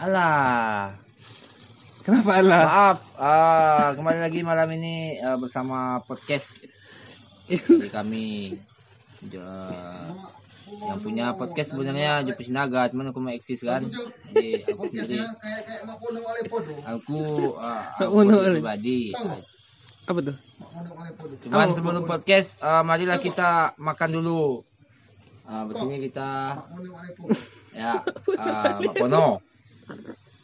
Alah, Kenapa Allah? maaf. ah kembali lagi malam ini ah, bersama podcast dari kami. Ja- yang punya podcast sebenarnya Jopi Sinaga, cuman aku mau eksis kan. Jadi aku sendiri, aku, Mak aku pribadi. Apa tuh? Cuman sebelum podcast, ah, marilah kita makan dulu. Ah, sini kita ya ah, Mak Pono.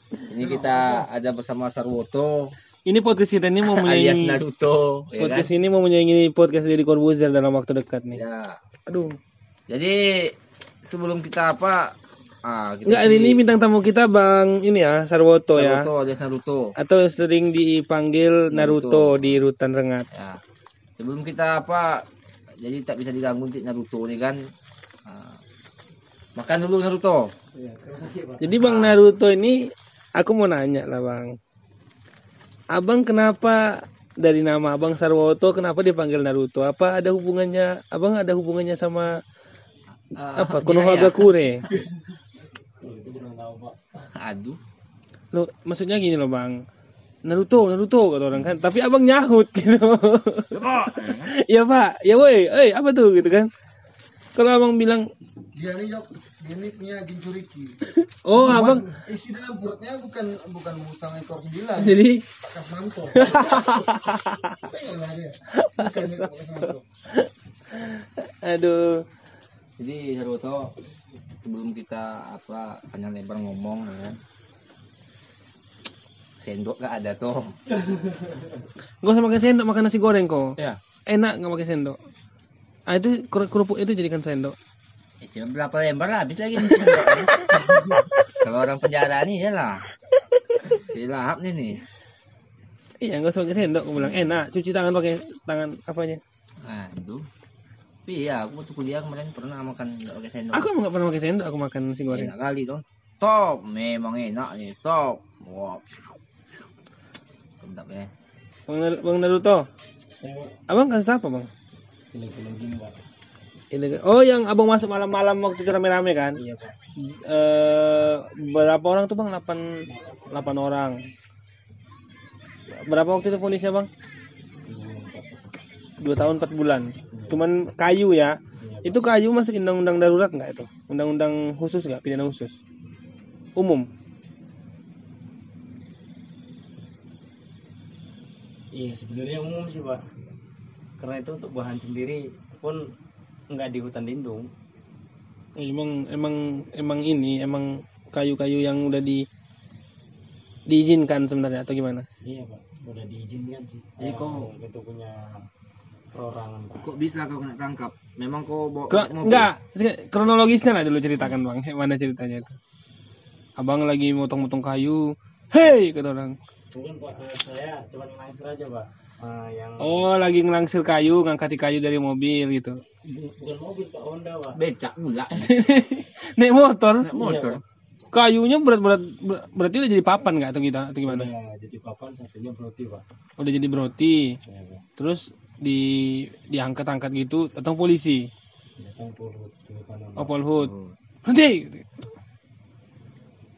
Ini kita ada bersama Sarwoto Ini podcast kita ini mau alias menyaingi Naruto, ya kan? podcast ini mau menyaingi podcast dari Corbuzier dalam waktu dekat nih. Ya. Aduh. Jadi sebelum kita apa? Ah, kita Enggak, sih- ini bintang tamu kita Bang ini ya, Sarwoto ya. Naruto alias Naruto. Atau sering dipanggil Naruto, Naruto. di Rutan Rengat. Ya. Sebelum kita apa? Jadi tak bisa diganggu Naruto nih kan. Ah. makan dulu Naruto. Jadi Bang Naruto ini aku mau nanya lah Bang. Abang kenapa dari nama Abang Sarwoto kenapa dipanggil Naruto? Apa ada hubungannya? Abang ada hubungannya sama Ah, apa? dia Konoha ya. Kure? Aduh. Lo maksudnya gini loh Bang. Naruto, Naruto kata orang kan. Tapi Abang nyahut gitu. Iya Pak, ya woi, eh apa tuh gitu kan? Kalau Abang bilang, Dia nih Yok, dia nih punya Ginchuriki. oh Abang, isi dalam perutnya bukan bukan musang ekor sembilan. jadi Pak Kasmanto. Tengoklah dia. Bukan itu Pak Kasmanto. aduh, Jadi Naruto sebelum kita apa panjang lebar ngomong ya kan. Sendok gak ada tuh. nggak usah pakai sendok makan nasi goreng kok. Ya. Enak nggak pakai sendok. Ah itu ker- kerupuk itu jadikan sendok. Ya, cuma berapa lembar lah, habis lagi. Kalau orang penjara nih ya lah. Si lahap nih nih. Iya nggak usah pakai sendok. Aku bilang enak. Cuci tangan pakai tangan apanya? Aduh. Tapi ya aku waktu kuliah kemarin pernah makan nggak pakai sendok. Aku nggak pernah pakai sendok. Aku makan nasi goreng. enak kali tuh. Stop, memang enak nih. Stop. Wow. Sedap ya. Bang, Bang Naruto, abang kasus apa bang? Ilegal. Oh yang abang masuk malam-malam waktu itu rame-rame kan? Iya Pak. Eh berapa orang tuh bang? 8 8 orang. Berapa waktu itu polisnya bang? Dua tahun 4 bulan. Cuman kayu ya. Itu kayu masuk undang-undang darurat nggak itu? Undang-undang khusus nggak? Pidana khusus? Umum. Iya sebenarnya umum sih pak Karena itu untuk bahan sendiri pun nggak di hutan lindung Emang emang emang ini emang kayu-kayu yang udah di diizinkan sebenarnya atau gimana? Iya pak Udah diizinkan sih Jadi Eh, kok- Itu punya perorangan pak Kok bisa kau kena tangkap? Memang kau bawa Kro- mobil? enggak, kronologisnya lah dulu ceritakan bang. Mana ceritanya itu? Abang lagi motong-motong kayu. Hei kata orang. Mungkin pak eh, saya cuma langsir aja pak Eh, Yang Oh lagi ngelangsir kayu, ngangkati kayu dari mobil gitu. bu- bukan mobil pak Honda pak Becak pula. Naik motor, Naik motor. kayunya berat-berat ber- berarti udah jadi papan nggak atau kita atau gimana? Udah jadi papan satunya beroti pak Udah jadi broti. Iya pak Terus di diangkat-angkat gitu, datang polisi. Datang kanan Oh Polhut. Oh. Berhenti. gitu.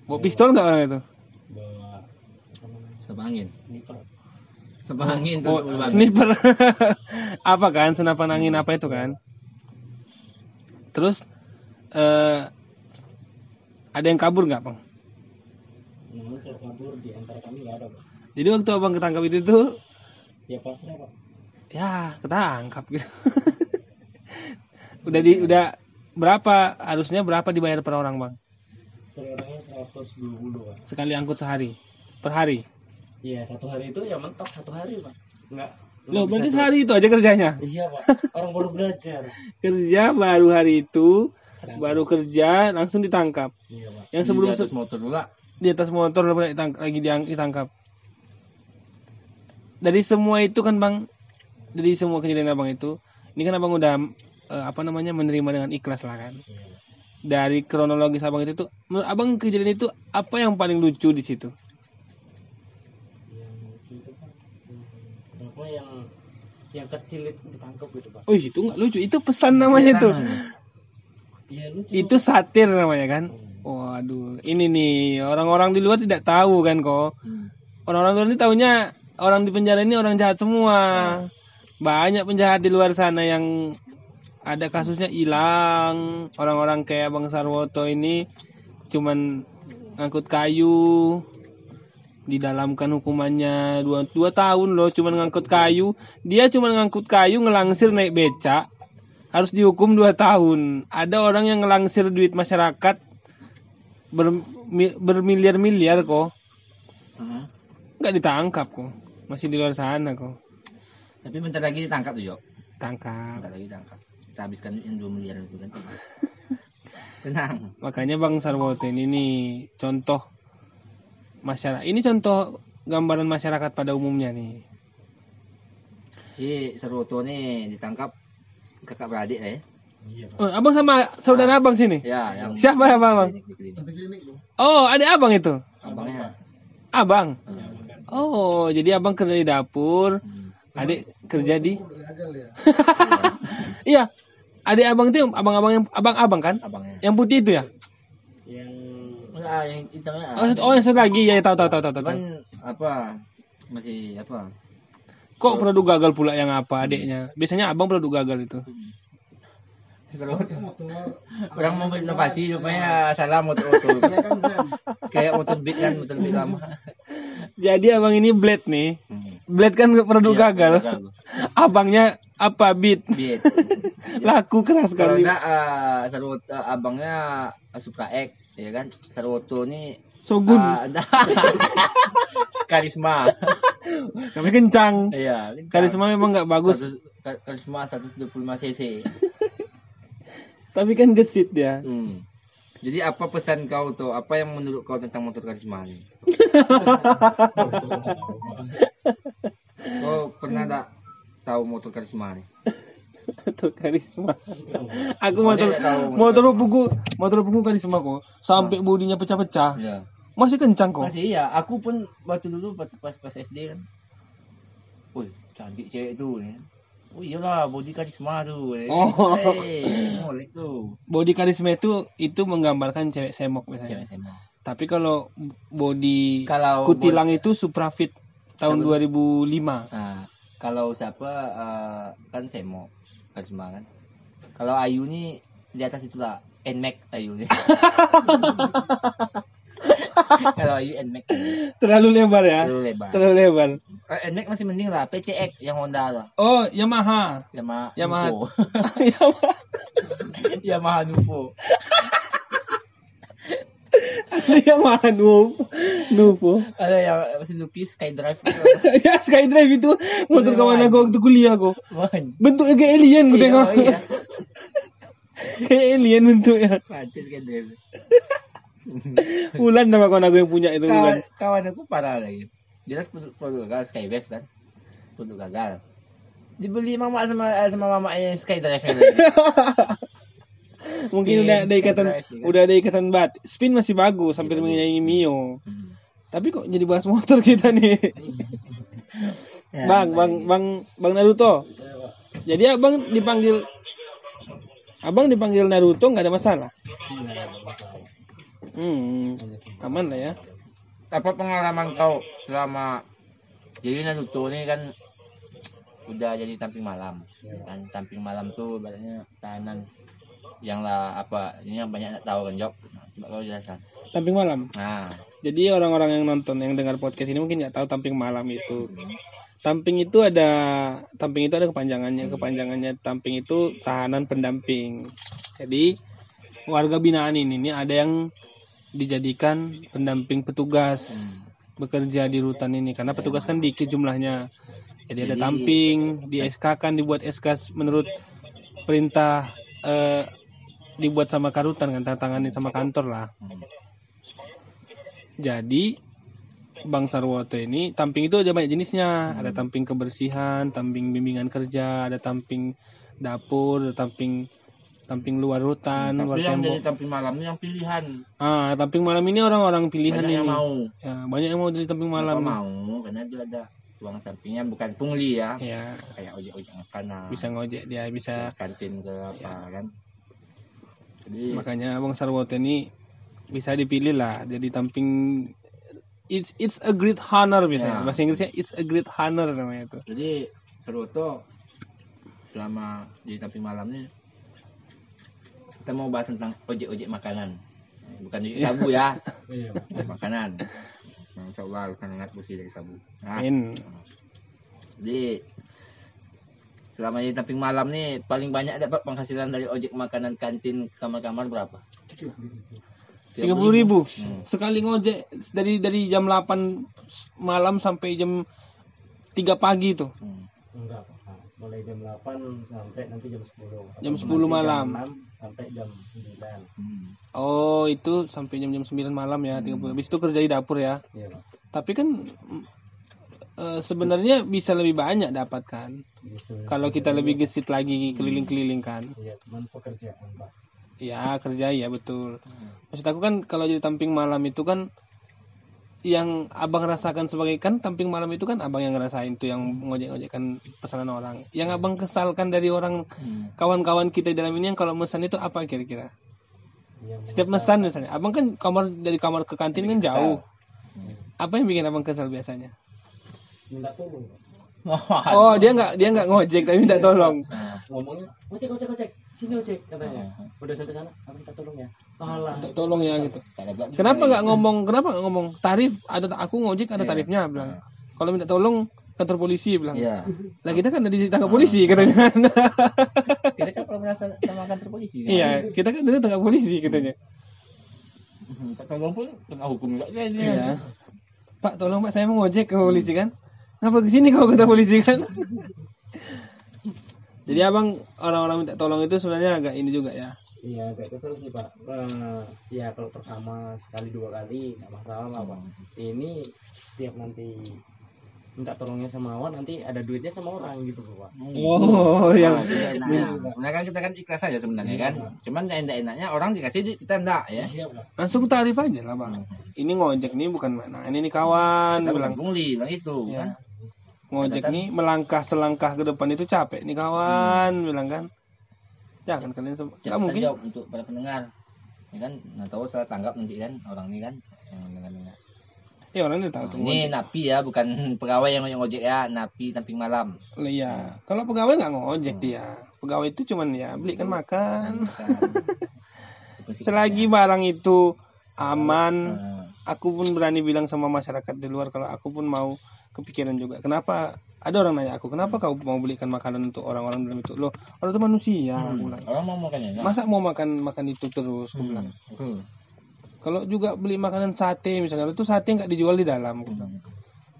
Bawa pistol nggak orang itu? Bawa apa namanya Senapan angin. Sniper Senapan angin tuh. Oh, Bang. sniper. apa kan? Senapan angin apa itu kan? Terus eh ada yang kabur nggak, Bang? Namun kalau kabur di antara kami nggak ada pak Jadi waktu Abang ketangkap itu tuh Ya pasrah pak ya ketangkap gitu. udah di udah berapa harusnya berapa dibayar per orang, Bang? Per orangnya 120 pak Sekali angkut sehari. Per hari. Iya satu hari itu ya mentok satu hari pak nggak nggak Loh, berarti sehari itu aja kerjanya. iya pak orang baru belajar Kerja baru hari itu, baru kerja langsung ditangkap. iya pak Yang sebelum Di atas motor pula. di atas motor lagi diang- ditangkap. Dari semua itu kan bang, dari semua kejadian abang itu, ini kan abang udah eh, apa namanya menerima dengan ikhlas lah kan. iya Dari kronologis abang itu tuh, menurut abang kejadian itu apa yang paling lucu di situ? Itu apa yang yang kecil itu ditangkap gitu pak Oh itu nggak lucu, itu pesan namanya tuh. iya lucu Itu satir namanya kan. Waduh, ini nih orang-orang di luar tidak tahu kan kok. Orang-orang luar ini taunya orang di penjara ini orang jahat semua. Banyak penjahat di luar sana yang ada kasusnya hilang. Orang-orang kayak Bang Sarwoto ini cuman ngangkut kayu didalamkan hukumannya dua, dua tahun loh cuman ngangkut kayu dia cuman ngangkut kayu ngelangsir naik becak harus dihukum dua tahun ada orang yang ngelangsir duit masyarakat ber- mi- bermiliar-miliar kok Heeh. nggak ditangkap kok masih di luar sana kok Tapi bentar lagi ditangkap tuh, Jok. tangkap Bentar lagi ditangkap. Kita habiskan duit yang 2 miliar itu kan. Tenang. makanya bang Sarwoto ini nih contoh masyarakat ini contoh gambaran masyarakat pada umumnya nih Jadi Sarwoto nih ditangkap kakak beradik ya. Iya, Pak. oh, abang sama saudara abang sini Ya, yang siapa abang abang oh ada abang itu Abangnya. abang Hmm. oh jadi abang kerja di dapur Hmm. adik kerja di ya. iya adik abang itu abang-abang yang abang-abang kan Abangnya. yang putih itu ya Yang Enggak, yang hitamnya. oh, oh yang satu lagi ya tahu tahu tahu tahu tahu. Cuman apa? Masih apa? kok produk gagal pula yang apa adiknya biasanya abang produk gagal itu motor. Orang mau berinovasi rupanya salah motor-motor. Iya kan? Kayak motor beat kan, motor beat lama. jadi abang ini blade nih Hmm. blade kan produk Iya, gagal gagal. abangnya apa beat Beat. laku keras Kalau sekali enggak uh, abangnya Supra X ya kan. Sarwoto ini Sogun ah, karisma. kami kencang Iya, karisma memang nggak bagus 100 ka- karisma 125 cc. tapi kan gesit dia Hmm. Jadi apa pesan kau tuh? Apa yang menurut kau tentang motor karisma ini? kau pernah tak tahu motor karisma nih? motor karisma aku Kau motor tidak tahu motor buku motor buku karisma kok sampai bodinya pecah-pecah Ya. masih kencang kok Masih iya, aku pun waktu dulu pas pas, SD kan. Wih, cantik cewek tuh ya. Oh iyalah, body karisma tuh. ya. Oh. Hey, molek tuh. body karisma itu itu menggambarkan cewek semok biasanya Cewek SMA. tapi kalau body Kalau kutilang itu suprafit tahun Siapa 2005 Nah, kalau siapa eh, kan Semo karisma kan. Kalau Ayu nih di atas itulah Nmax Ayu nih. kalau Ayu Nmax terlalu lebar ya terlalu lebar. terlalu lebar Eh, Nmax masih mending lah, PCX yang Honda lah. oh Yamaha Yamaha Yamaha. Nuvo. Yamaha Yamaha Nuvo. Yamaha Nuvo Nuvo Ada yang Suzuki Skydrive. ya Skydrive itu motor kawan Wan. aku waktu kuliah Man. bentuknya kayak alien gue Iya, tengok oh iya. kayak alien bentuknya Prancis Skydrive. Ulan nama kawan aku yang punya itu kawan, Ulan kawan aku parah lagi. Jelas produk, produk gagal Skywave kan. Produk gagal. Dibeli mama sama sama mama yang Skydrive. mungkin Spin, udah ada ikatan Skydrive, ya kan? udah ada ikatan bat. Spin masih bagus Iya, bagus. menyaingi Mio. Hmm. tapi kok jadi bahas motor kita nih? Ya, bang bang bang bang Naruto. Jadi abang dipanggil abang dipanggil Naruto nggak ada masalah? Nggak ada masalah. hmm aman lah ya. Apa pengalaman kau selama jadi Naruto ini kan udah jadi tamping malam. Kan tamping malam tuh badannya tahanan yang lah apa ini yang banyak nak tahu kan Jok? Coba kau jelaskan tamping malam? Nah. Jadi orang-orang yang nonton yang dengar podcast ini mungkin nggak tahu tamping malam itu. Tamping itu ada tamping itu ada kepanjangannya. Kepanjangannya tamping itu tahanan pendamping. Jadi warga binaan ini, ini ada yang dijadikan pendamping petugas bekerja di rutan ini. Karena petugas kan dikit jumlahnya. Jadi ada Jadi- tamping di SK kan dibuat SK menurut perintah eh, dibuat sama karutan kan tantanganin sama kantor lah Hmm. jadi Bang Sarwoto ini tamping itu ada banyak jenisnya. Ada tamping kebersihan, tamping bimbingan kerja, ada tamping dapur, ada tamping tamping luar hutan, luar tapi yang jadi tamping malam ini yang pilihan Ah, tamping malam ini orang-orang pilihan banyak ini. yang mau Ya, banyak yang mau jadi tamping malam. mau karena dia ada uang sampingnya bukan pungli ya Ya, kayak ojek-ojek makanan bisa ngojek dia, bisa. kantin ke apa Ya. kan jadi Makanya Bang Sarwoto ini bisa dipilih lah jadi tamping it's it's a great honor biasanya Ya. bahasa Inggrisnya it's a great honor namanya itu Jadi Sarwoto selama di tamping malam ini kita mau bahas tentang ojek-ojek makanan. Bukan ojek sabu ya, Iya. makanan. Nah, Insya Allah akan ingat bersih dari sabu. Nah, Amin. jadi selama di tamping malam nih paling banyak dapat penghasilan dari ojek makanan kantin kamar-kamar berapa? tiga puluh ribu Hmm. sekali ngojek dari dari jam 8 malam sampai jam 3 pagi tuh Hmm. Enggak, Pak. mulai jam 8 sampai nanti jam 10. Jam Atau 10 nanti malam. Jam 6 sampai jam 9. Hmm. oh itu sampai jam jam 9 malam ya 30 habis itu kerja di dapur ya Iya, Pak. tapi kan eh, sebenarnya bisa lebih banyak dapat kan. Bisa- kalau kita lebih gesit lagi keliling-keliling kan. Iya, pekerjaan, Pak. ya kerja ya betul. Maksud aku kan kalau jadi tamping malam itu kan yang abang rasakan sebagai kan tamping malam itu kan abang yang ngerasain tuh yang ngojek-ngojekkan pesanan orang. Yang abang kesalkan dari orang Hmm. kawan-kawan kita dalam ini yang kalau mesan itu apa kira-kira? Yang setiap mesan misalnya. Abang kan kamar dari kamar ke kantin kan jauh. apa yang bikin abang kesal biasanya minta tolong. Pak. oh dia nggak dia nggak ngojek tapi minta tolong Ngomongnya, "Ojek, ojek, ojek. Sini ojek," katanya. Udah sampai sana, "Aku minta tolong ya." Alah. minta tolong ya gitu Tak ada pula kenapa nggak ngomong kenapa nggak ngomong tarif ada aku ngojek ada Iya. tarifnya bilang kalau minta tolong kantor polisi bilang Iya. lah kita kan udah ditangkap polisi katanya Kita kan pernah merasa sama kantor polisi kan? iya kita kan udah tangkap polisi katanya Hmm, Tak tolong pun kena hukum juga dia. iya pak tolong pak saya mau ngojek ke polisi kan ngapa ke sini kau kata polisi kan jadi abang orang-orang minta tolong itu sebenarnya agak ini juga ya Iya, agak kesel sih, Pak. Eh, ya kalau pertama sekali dua kali nggak masalah lah, Pak. Ini tiap nanti minta tolongnya sama awan nanti ada duitnya sama orang gitu, Pak. oh yang Nah, itu enaknya. Sebenarnya kan kita kan ikhlas aja sebenarnya kan. Cuman yang enaknya orang dikasih duit kita enggak ya. Iya, Pak. langsung tarif aja lah bang ini ngojek nih bukan mana ini nih kawan Kita bilang bilang pungli, bilang itu Ya. kan. Ngojek nih melangkah selangkah ke depan itu capek nih kawan bilang kan jangan kalian sem- nggak Jangan mungkin jawab untuk para pendengar. Ya kan, nah tahu salah tanggap nanti kan orang ini kan yang dengar-dengar. ya orang ini tahu tuh Ini napi ya, bukan pegawai yang ngojek ya, napi tamping malam. Iya, kalau pegawai nggak ngojek dia. Pegawai itu cuman ya belikan makan. Bukan. Selagi barang itu aman, Nah, aku pun berani bilang sama masyarakat di luar kalau aku pun mau kepikiran juga. Kenapa? Ada orang nanya aku, kenapa kau mau belikan makanan untuk orang-orang dalam itu? Loh, orang itu manusia, aku bilang. orang mau makannya? Masa mau makan makan itu terus? Aku bilang. Hmm. Kalau juga beli makanan sate misalnya, itu sate nggak dijual di dalam. Aku bilang.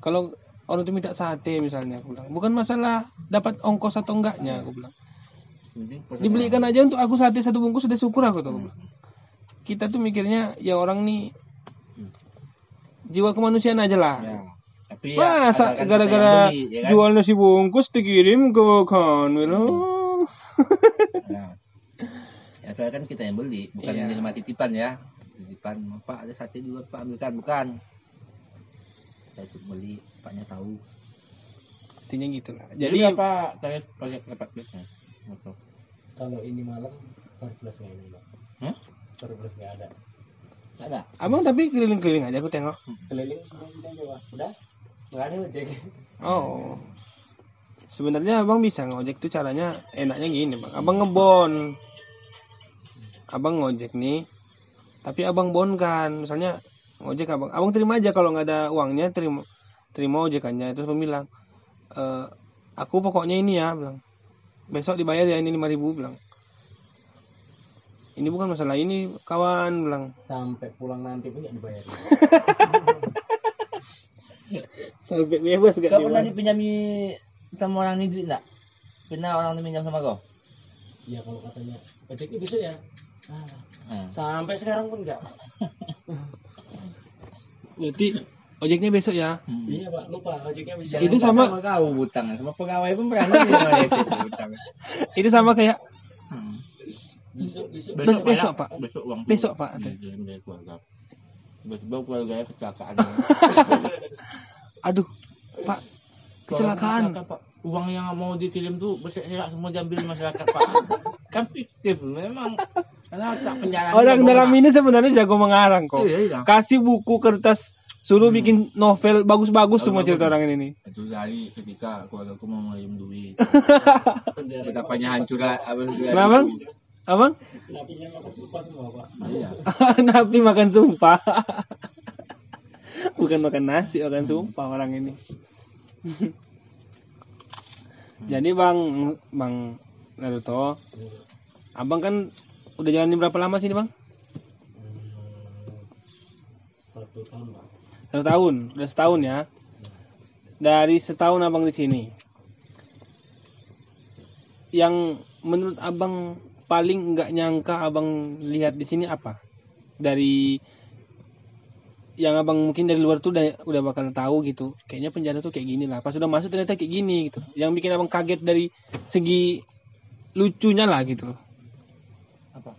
Kalau orang itu minta sate misalnya, aku bilang. Bukan masalah dapat ongkos atau enggaknya, aku bilang. Dibelikan aja untuk aku sate satu bungkus sudah syukur aku tuh kita tuh mikirnya ya orang nih jiwa kemanusiaan aja lah Ya. Tapi ya, masa gara-gara ya kan? jual nasi bungkus dikirim ke kan Nah, ya saya kan kita yang beli, bukan Iya. menerima titipan ya. Titipan, Pak ada sate dulu, Pak ambilkan, bukan. Saya itu beli, Paknya tahu. artinya gitulah Jadi jadi apa tarif proyek dapat plusnya? Kalau ini malam per plus nggak ini, Pak? Hmm? Per plus nggak ada. Ada. abang tapi keliling-keliling aja aku tengok Keliling semua kita aja, Pak. Udah? Nggak ada ojek. oh. Sebenarnya abang bisa ngojek tuh caranya enaknya gini bang. Abang ngebon. Abang ngojek nih tapi abang bon kan. Misalnya ngojek abang abang terima aja kalau nggak ada uangnya terima terima ojekannya. Terus abang bilang "Eh, aku pokoknya ini ya bilang. Besok dibayar ya ini lima ribu bilang. Ini bukan masalah ini kawan bilang. Sampai pulang nanti pun nggak dibayar. sampai bebas gak Kau pernah dipinjami sama orang ini duit enggak? Pernah orang ini pinjam sama kau? Ya kalau katanya ojeknya besok ya. Ah, Hmm. sampai sekarang pun nggak. berarti ojeknya besok ya Hmm. Iya pak, lupa ojeknya besok. Itu sama- kau hutang sama pegawai pun hutang. itu sama kayak Hmm. Besok besok. Besok, besok, Pak. Pak. Besok uang Besok, Pak. Dikirim dari keluarga. Tiba-tiba keluarganya kecelakaan. aduh pak kecelakaan Pak. Uang yang mau dikirim tuh berserak semua diambil masyarakat, Pak. kan fiktif memang. Karena tak penjara. Orang dalam ini sebenarnya jago mengarang kok. Iya, iya. Kasih buku kertas suruh bikin novel bagus-bagus semua cerita orang ini. Itu dari ketika keluarga aku mau ngirim duit. Betapanya hancur lah. Kenapa? Abang? napinya makan sumpah semua pak Iya. Napi makan sumpah. Bukan makan nasi, makan sumpah orang ini. Jadi Bang Bang Naruto, Abang kan udah jalanin berapa lama sini Bang? Hmm, satu tahun pak Satu tahun, udah setahun ya. Dari setahun Abang di sini. Yang menurut Abang paling nggak nyangka Abang lihat di sini apa? Dari yang abang mungkin dari luar tuh udah, udah bakal tahu gitu. Kayaknya penjara tuh kayak gini lah. Pas udah masuk ternyata kayak gini gitu. Yang bikin abang kaget dari segi lucunya lah gitu. Loh Apa?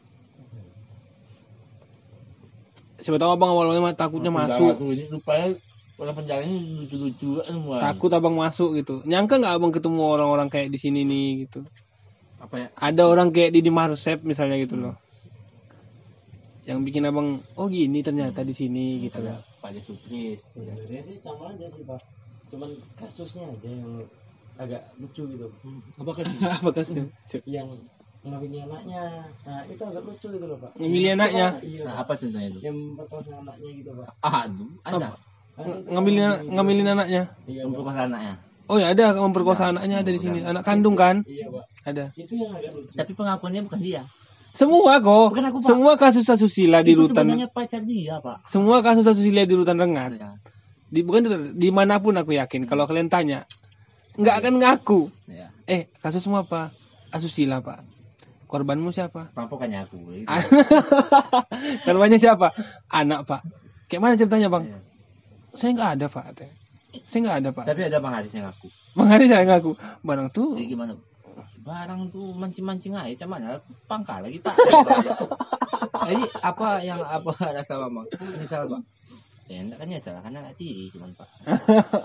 siapa tahu abang awal-awalnya mah takutnya masuk. Aku ini rupanya orang penjara ini lucu-lucu semua. takut abang masuk gitu. Nyangka nggak abang ketemu orang-orang kayak di sini nih gitu Apa ya? ada orang kayak Didi Marsep misalnya gitu loh. Yang bikin abang oh gini ternyata di sini gitu loh. Pak Sutris. sebenarnya sih sama aja sih pak. Cuman kasusnya aja yang agak lucu gitu. Apa kan? apa kasih yang ngawinin anaknya. Nah itu agak lucu gitu loh pak. Ngambilin anaknya? iya. Nah, apa contohnya itu? yang perkosa anaknya gitu pak. Aduh, ada. Ngambilin ngambilin anaknya? Iya Yang pak. Perkosa anaknya. oh ya ada memperkosa anaknya ada di sini. Anak kandung kan? Iya pak ada itu yang agak lucu Tapi pengakuannya bukan dia. semua kok Bukan aku, Pak. semua kasus asusila di itu rutan sebenarnya pacar dia, Pak. semua kasus asusila di rutan rengat Ya. di bukan di- di mana pun aku yakin kalau kalian tanya nggak akan ngaku Ya. eh kasus semua apa asusila pak korbanmu siapa Perampokannya aku. Gitu. Korbannya siapa anak pak kayak mana ceritanya bang Iya. saya nggak ada pak saya nggak ada pak Tapi ada Bang Haris yang aku. bang Hari saya ngaku barang tuh Jadi gimana? Barang tuh mancing-mancing aja cuman pangkal lagi, Pak. Jadi apa yang apa rasa Mamang? Misal, Pak. Ya, enggak kan ya salah kan anak tiri cuman, Pak.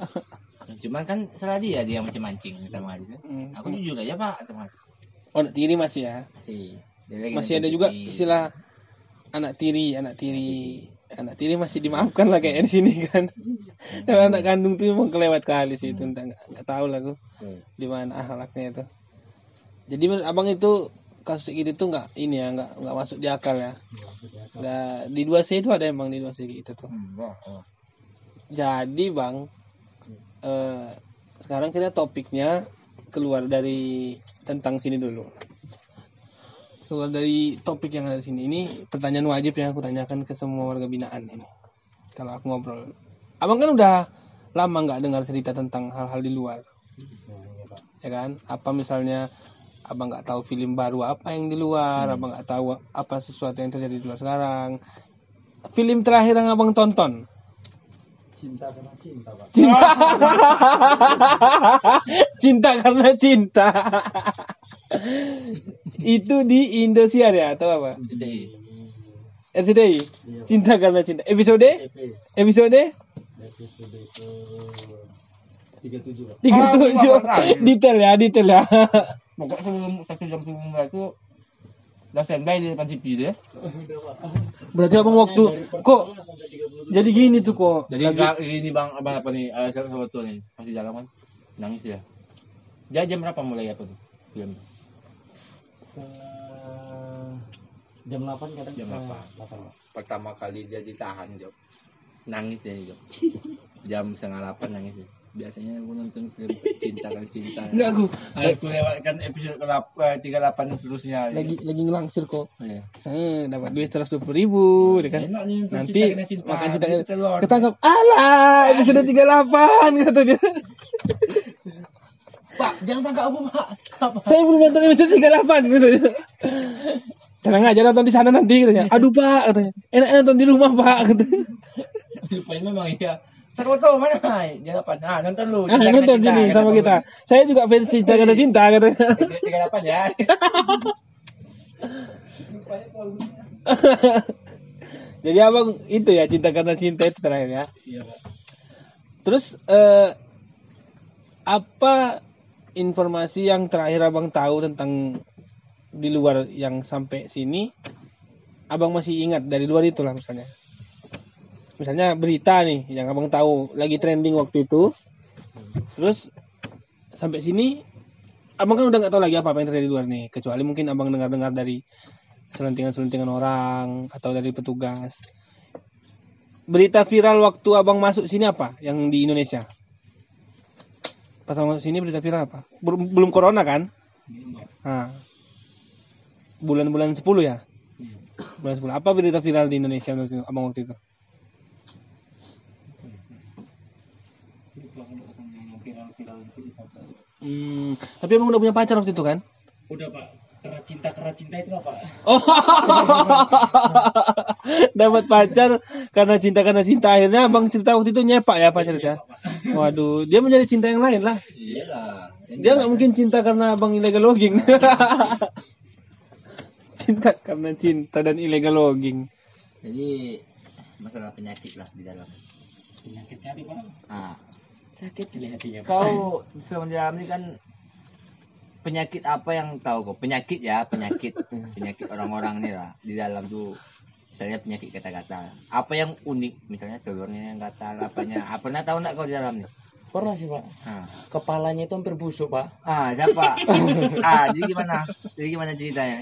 cuman kan salah dia dia yang kata Bang Haris. Hmm. Aku jujur aja, Pak, Haris. oh anak tiri masih ya Masih. Masih ada juga istilah anak tiri anak tiri anak tiri masih dimaafkan lah kayak di sini kan kalau anak kandung tuh emang kelewat kali sih itu nggak nggak tahu lah aku Hmm. di mana akhlaknya itu jadi menurut abang itu kasus gitu tuh nggak ini ya nggak nggak masuk di akal ya? Nah, di dua c itu ada emang di dua c gitu tuh. Hmm, jadi bang eh, sekarang kita topiknya keluar dari tentang sini dulu. Keluar dari topik yang ada di sini. Ini pertanyaan wajib yang aku tanyakan ke semua warga binaan ini. Kalau aku ngobrol. Abang kan udah lama nggak dengar cerita tentang hal-hal di luar. Pak. ya kan? Apa misalnya abang nggak tahu film baru apa yang di luar abang nggak tahu apa sesuatu yang terjadi di luar sekarang. Film terakhir yang abang tonton? Cinta karena cinta pak. Cinta. Cinta karena cinta. Itu di Indosiar ya atau apa? Jadi, RCTI iya cinta karena cinta. Episode? EP episode? Episode ke tiga tujuh tiga Oh, tujuh terakhir. detail ya detail ya pokok sebelum satu jam sebelum itu udah standby di depan deh. udah pak berarti abang waktu kok jadi gini tuh kok Jadi Lagi- ini bang apa apa nih uh, sahabat tuh nih masih jalan kan nangis ya. Dia jam berapa mulai apa tuh film? setengah jam 8 kadang Jam setengah 8. delapan, Pak. Pertama kali dia ditahan Job. Nangis ya Job. Jam setengah delapan nangis ya. Biasanya aku nonton film cinta kan cinta. enggak aku Harus aku lewatkan episode ke eh, tiga delapan dan seterusnya. lagi lagi ngelangsir kok Iya. saya dapat duit seratus dua puluh ribu ya kan Enak nih nanti cinta kena cinta. makan cinta telur. ketangkap alah episode 38 kata dia Pak, jangan tangkap aku, Pak. Saya belum nonton episode 38 gitu tenang aja nonton di sana nanti katanya aduh pak katanya enak nonton di rumah pak katanya Lupain memang iya. Sakoto mana? Jangan apa? Nah, nonton lu. ah, nonton sini sama kita saya juga fans cinta karena cinta katanya Tiga delapan ya. jadi abang itu ya cinta karena cinta itu terakhir ya iya pak terus eh, apa informasi yang terakhir abang tahu tentang di luar yang sampai sini abang masih ingat dari luar itu lah misalnya misalnya berita nih yang abang tahu lagi trending waktu itu. Terus sampai sini abang kan udah nggak tahu lagi apa apa yang terjadi di luar nih kecuali mungkin abang dengar-dengar dari selentingan-selentingan orang atau dari petugas. Berita viral waktu abang masuk sini apa yang di Indonesia? Pas abang masuk sini berita viral apa? Belum belum corona kan? Nah, bulan-bulan 10 ya? Bulan 10 apa berita viral di Indonesia menurut abang waktu itu Hmm, tapi abang udah punya pacar waktu itu kan? Udah pak, karena cinta karena cinta itu apa? Oh, dapat pacar karena cinta karena cinta akhirnya abang cerita waktu itu nyepak ya pacar ya. Waduh, dia menjadi cinta yang lain lah. Iyalah. Dia nggak mungkin cinta karena abang illegal logging. cinta karena cinta dan illegal logging. Jadi masalah penyakit lah di dalam. Penyakit hati pak. Sakit di hatinya pak. kau semenjak ini kan penyakit apa yang tahu kau? Penyakit ya, penyakit, penyakit orang-orang nih lah di dalam tuh. Misalnya penyakit kata-kata. Apa yang unik? Misalnya telurnya yang gatal, apanya? Ah, pernah tahu nggak kau di dalam nih? Pernah sih pak. Ah, Kepalanya itu hampir busuk pak. ah siapa? ah, jadi gimana? Jadi gimana ceritanya?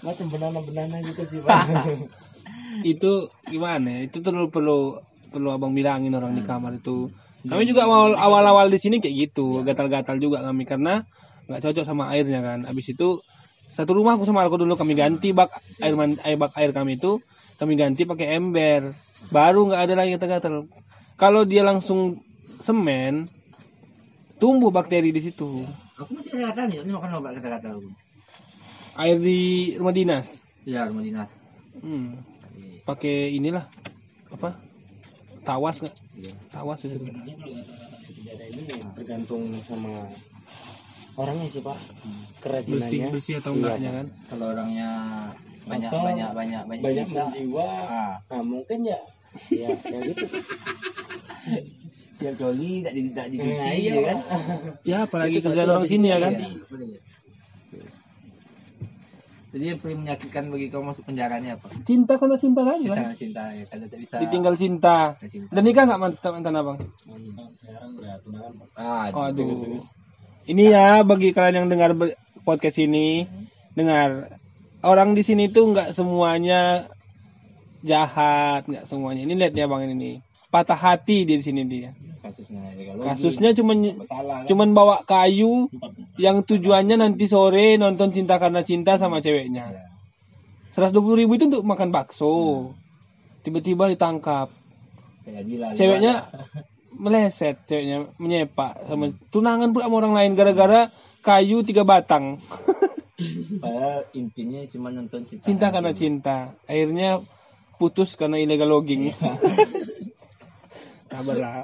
Macam banana-banana gitu sih pak. Itu gimana? ya? Itu perlu perlu perlu abang bilangin orang di kamar itu. Kami juga awal awal-awal di sini kayak gitu, gatal-gatal juga kami karena nggak cocok sama airnya kan. Habis itu satu rumah aku sama aku dulu kami ganti bak air man- air bak air kami itu kami ganti pakai ember. Baru nggak ada lagi gatal-gatal. Kalau dia langsung semen tumbuh bakteri di situ. Aku masih kata nih, ini makan obat aku. Air di rumah dinas. Iya, rumah dinas. Hmm. Pakai inilah apa? Tawas nggak? iya. Tawas itu. Sebenarnya kalau kejadian ini tergantung sama orangnya sih pak. Bersih Kerajinannya. bersih atau Iya, enggaknya kan? Kalau orangnya banyak Atau banyak banyak banyak, Banyak cerita, menjiwa. ah, Nah mungkin ya. Ya, ya gitu. siap coli tak di tak dicuci Nah, ya iya kan? Pak. Ya apalagi kerjaan satu orang sini ya kan? iya. Jadi yang paling menyakitkan bagi kau masuk penjara ini apa? Cinta karena cinta tadi Cinta kan? cinta ya, kalau tak bisa Ditinggal cinta. cinta. Dan nikah nggak mantan mantan abang? Mantap, sekarang udah tunangan pak. Ah, Waduh. Ini ya bagi kalian yang dengar podcast ini, dengar orang di sini tuh nggak semuanya jahat, nggak semuanya. Ini lihat ya bang ini nih. Patah hati di sini dia. kasusnya illegal Kasusnya cuman masalah kan? cuman bawa kayu yang tujuannya nanti sore nonton cinta karena cinta sama ceweknya. Ya. 120 ribu itu untuk makan bakso. Tiba-tiba ditangkap. Gila. Ceweknya meleset, ceweknya menyepak sama tunangan pula sama orang lain gara-gara kayu tiga batang. Padahal intinya cuma nonton cinta. Cinta karena cinta. Akhirnya putus karena illegal logging. Kabar lah.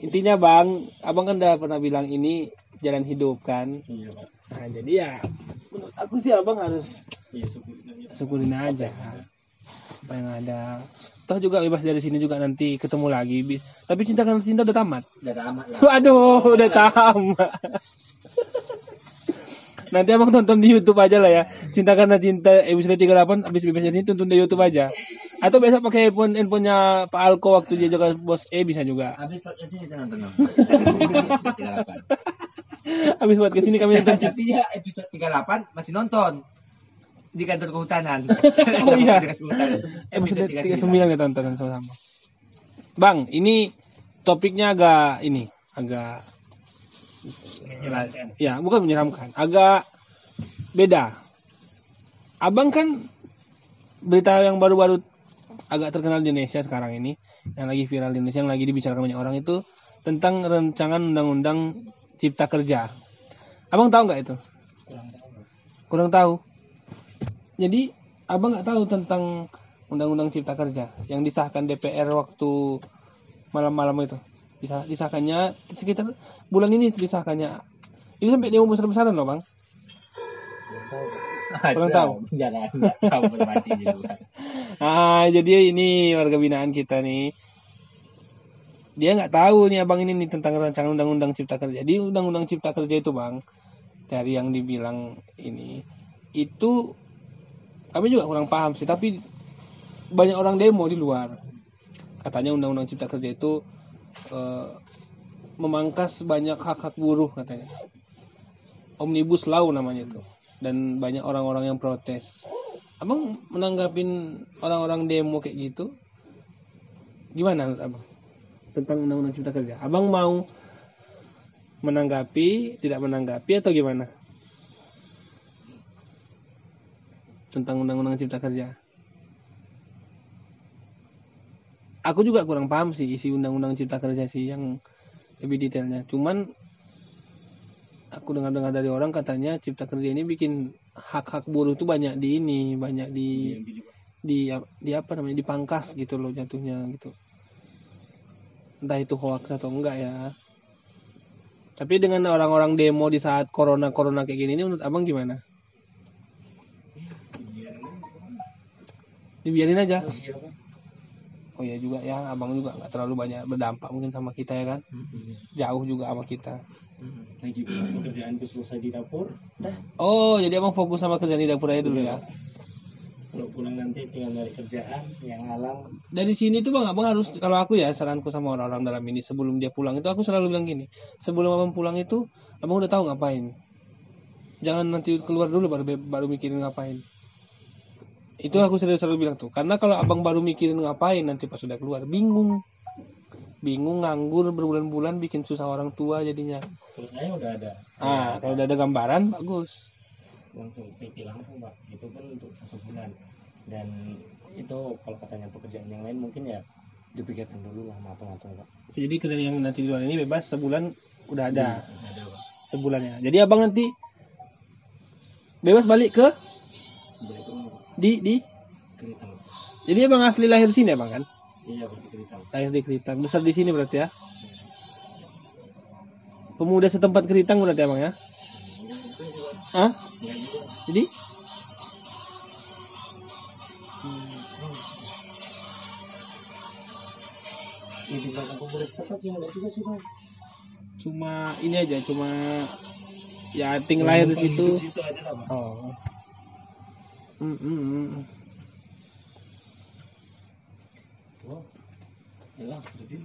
Intinya bang, abang kan udah pernah bilang ini jalan hidup kan. Iya pak. Nah jadi ya menurut aku sih abang harus Iya syukurin aja apa yang ada. Toh juga bebas dari sini juga nanti ketemu lagi. Tapi cinta karena cinta udah tamat. Udah amat lah. Waduh, udah tamat. Nanti abang tonton di YouTube aja lah ya. Cinta karena cinta episode 38 habis bebas sini tonton di YouTube aja. Atau besok pakai handphone handphonenya Pak Alko waktu dia jaga bos E bisa juga. Habis podcast ini 38. Habis buat ke sini kami nonton. Tapi dia episode 38 masih nonton di kantor kehutanan. Oh iya. Episode 39 kita tonton sama-sama. Bang, ini topiknya agak ini, agak ya bukan menyeramkan, agak beda. Abang kan berita yang baru-baru agak terkenal di Indonesia sekarang ini, yang lagi viral di Indonesia, yang lagi dibicarakan banyak orang itu tentang rancangan undang-undang cipta kerja. Abang tahu nggak itu? Kurang tahu. Kurang tahu. Jadi abang nggak tahu tentang undang-undang cipta kerja yang disahkan DPR waktu malam-malam itu. Bisa disahkannya sekitar bulan ini disahkannya. Itu sampai demo besar-besaran loh bang. Kurang tahu. Jangan tahu informasi gitu kan. Ah jadi ini warga binaan kita nih. Dia nggak tahu nih abang ini nih tentang rancangan undang-undang cipta kerja. Di undang-undang cipta kerja itu bang, dari yang dibilang ini itu kami juga kurang paham sih. Tapi banyak orang demo di luar. Katanya undang-undang cipta kerja itu eh, memangkas banyak hak-hak buruh katanya. Omnibus Law namanya itu. Dan banyak orang-orang yang protes. Abang menanggapin orang-orang demo kayak gitu gimana abang tentang undang-undang cipta kerja? Abang mau menanggapi, tidak menanggapi atau gimana? Tentang undang-undang cipta kerja. Aku juga kurang paham sih isi undang-undang cipta kerja sih yang lebih detailnya. Cuman aku dengar-dengar dari orang katanya cipta kerja ini bikin hak-hak buruh itu banyak di ini, banyak di di di apa namanya dipangkas gitu loh jatuhnya gitu. Entah itu hoax atau enggak ya. Tapi dengan orang-orang demo di saat corona corona kayak gini ini menurut abang gimana? Dibiarin aja. Oh ya juga ya, abang juga nggak terlalu banyak berdampak mungkin sama kita ya kan. Jauh juga sama kita. lagi pula pekerjaanku selesai di dapur dah Oh jadi abang fokus sama kerjaan di dapur aja dulu ya. kalau pulang nanti tinggal nyari kerjaan yang halang Dari sini tuh bang, abang harus kalau aku ya saranku sama orang-orang dalam ini sebelum dia pulang itu aku selalu bilang gini, sebelum abang pulang itu abang udah tahu ngapain. Jangan nanti keluar dulu baru baru mikirin ngapain. Itu aku selalu selalu bilang tuh, karena kalau abang baru mikirin ngapain nanti pas sudah keluar bingung, bingung nganggur berbulan-bulan bikin susah orang tua jadinya. terus saya udah ada. Ah kalau udah ada gambaran bagus. langsung PT langsung pak. Itu pun untuk satu bulan. Dan itu kalau katanya pekerjaan yang lain mungkin ya dipikirkan dulu lah matang-matang pak. Jadi kerjaan yang nanti di luar ini bebas sebulan udah ada. Udah ada pak. Sebulannya. Jadi abang nanti bebas balik ke? Udah itu di di? Keritang. Jadi abang asli lahir sini abang kan? Iya di keritang. Lahir di Keritang. Besar di sini berarti ya? Pemuda setempat Keritang berarti abang ya? Hah? Jadi? Ya di belakang pemuda setempat sih enggak juga sih pak cuma ini aja cuma ya tinggal lahir di situ. Hidup situ aja lah pak oh Hmm, hmm, hmm. oh ya jadi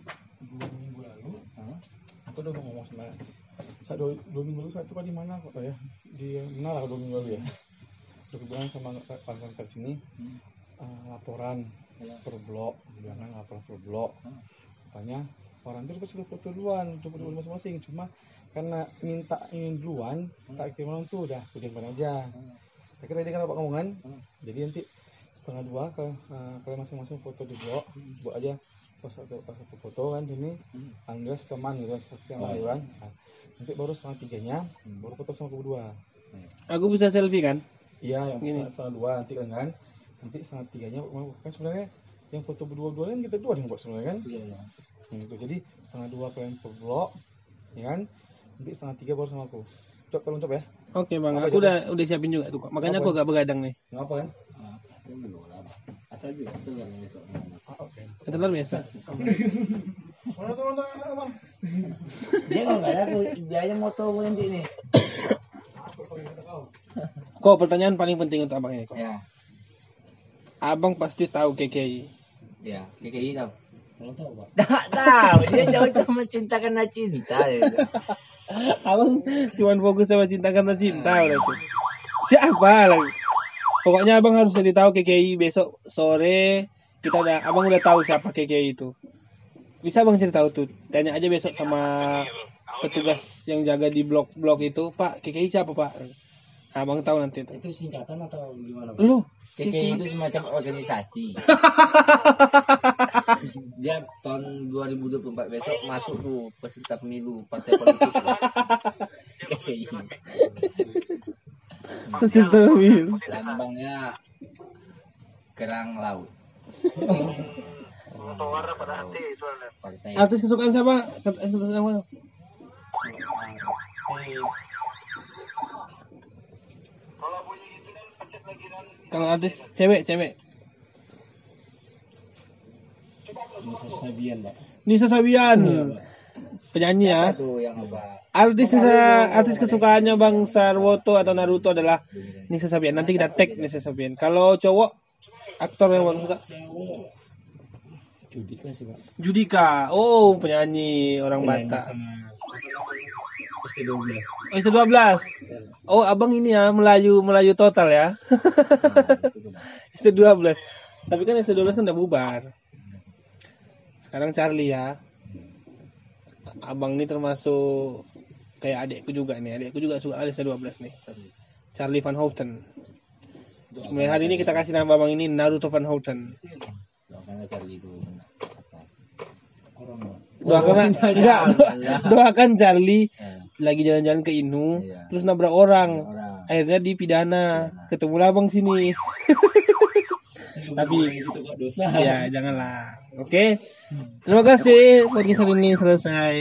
dua minggu lalu aku udah mau ngomong sama saya dua, minggu lalu saya itu kan di mana kok ya di mana lah dua minggu lalu ya udah sama kawan-kawan ke sini eh, laporan per blok bilang laporan per blok katanya orang itu sudah foto duluan coba duluan masing-masing cuma karena minta ingin duluan tak kirim orang tuh udah kirimkan aja tapi tadi kan bapak ngomongan. Jadi nanti setengah dua ke eh, kalian masing-masing foto di blok. Buat aja pas satu pas satu foto kan ini Anggas teman gitu saksi yang lain. Kan Nah, nanti baru setengah tiganya baru foto sama kedua aku bisa selfie kan? Iya yang Gini. setengah, dua nanti kan kan? Nanti setengah tiganya kan sebenarnya yang foto berdua-dua kan kita dua yang buat sebenarnya kan? Hmm, itu jadi setengah dua kalian per blok ya kan? Nanti setengah tiga baru sama aku. Coba tolong coba ya oke bang. Apa aku udah udah siapin juga tuh kok makanya aku agak begadang nih. Ngapa kan Asal juga tuh kan besok. ah, luar biasa? Mana abang Dia nggak ada aku, dia aja motor gue nanti nih. kok pertanyaan paling penting untuk abang ini kok? Ya, abang pasti tahu KKI ya, kayak gitu. tolong tahu. Pak. Tak tahu, dia jauh-jauh mencinta karena cinta. abang cuman fokus sama cinta karena cinta berarti siapa lagi? Pokoknya abang harus jadi tahu KKI besok sore kita udah abang udah tahu siapa KKI itu. Bisa bang cerita tahu tuh tanya aja besok sama petugas yang jaga di blok-blok itu pak KKI siapa pak? Abang tahu nanti tuh. Itu singkatan atau gimana pak? Lu KKI itu semacam organisasi. Dia tahun 2024 besok masuk tuh peserta pemilu partai politik. KKI. peserta pemilu Lambangnya kerang laut. Partai artis kesukaan siapa artis kesukaan siapa kalau artis cewek cewek. Nisa Sabian pak. Nisa Sabian. Penyanyi ya. artis Nisa artis kesukaannya Bang Sarwoto atau Naruto adalah Nisa Sabian. Nanti kita tag Nisa Sabian. Kalau cowok aktor yang bang suka? Judika sih pak. Judika. Oh penyanyi orang Batak ST12 oh itu 12 oh abang ini ya Melayu Melayu total ya? ST12 tapi kan ST12 kan udah bubar. Sekarang Charlie ya. Abang ini termasuk kayak adekku juga nih. Adekku juga suka ST12 nih. Charlie. Van Houten. Mulai hari ini kita kasih nama abang ini Naruto Van Houten. Doakan Charlie itu doakan doakan Charlie lagi jalan-jalan ke Inu Iya. terus nabrak orang. Orang. akhirnya dipidana. Pidana. ketemu abang sini. Tapi gitu kok dosa. ya janganlah. Oke? Terima kasih. podcast hari ini selesai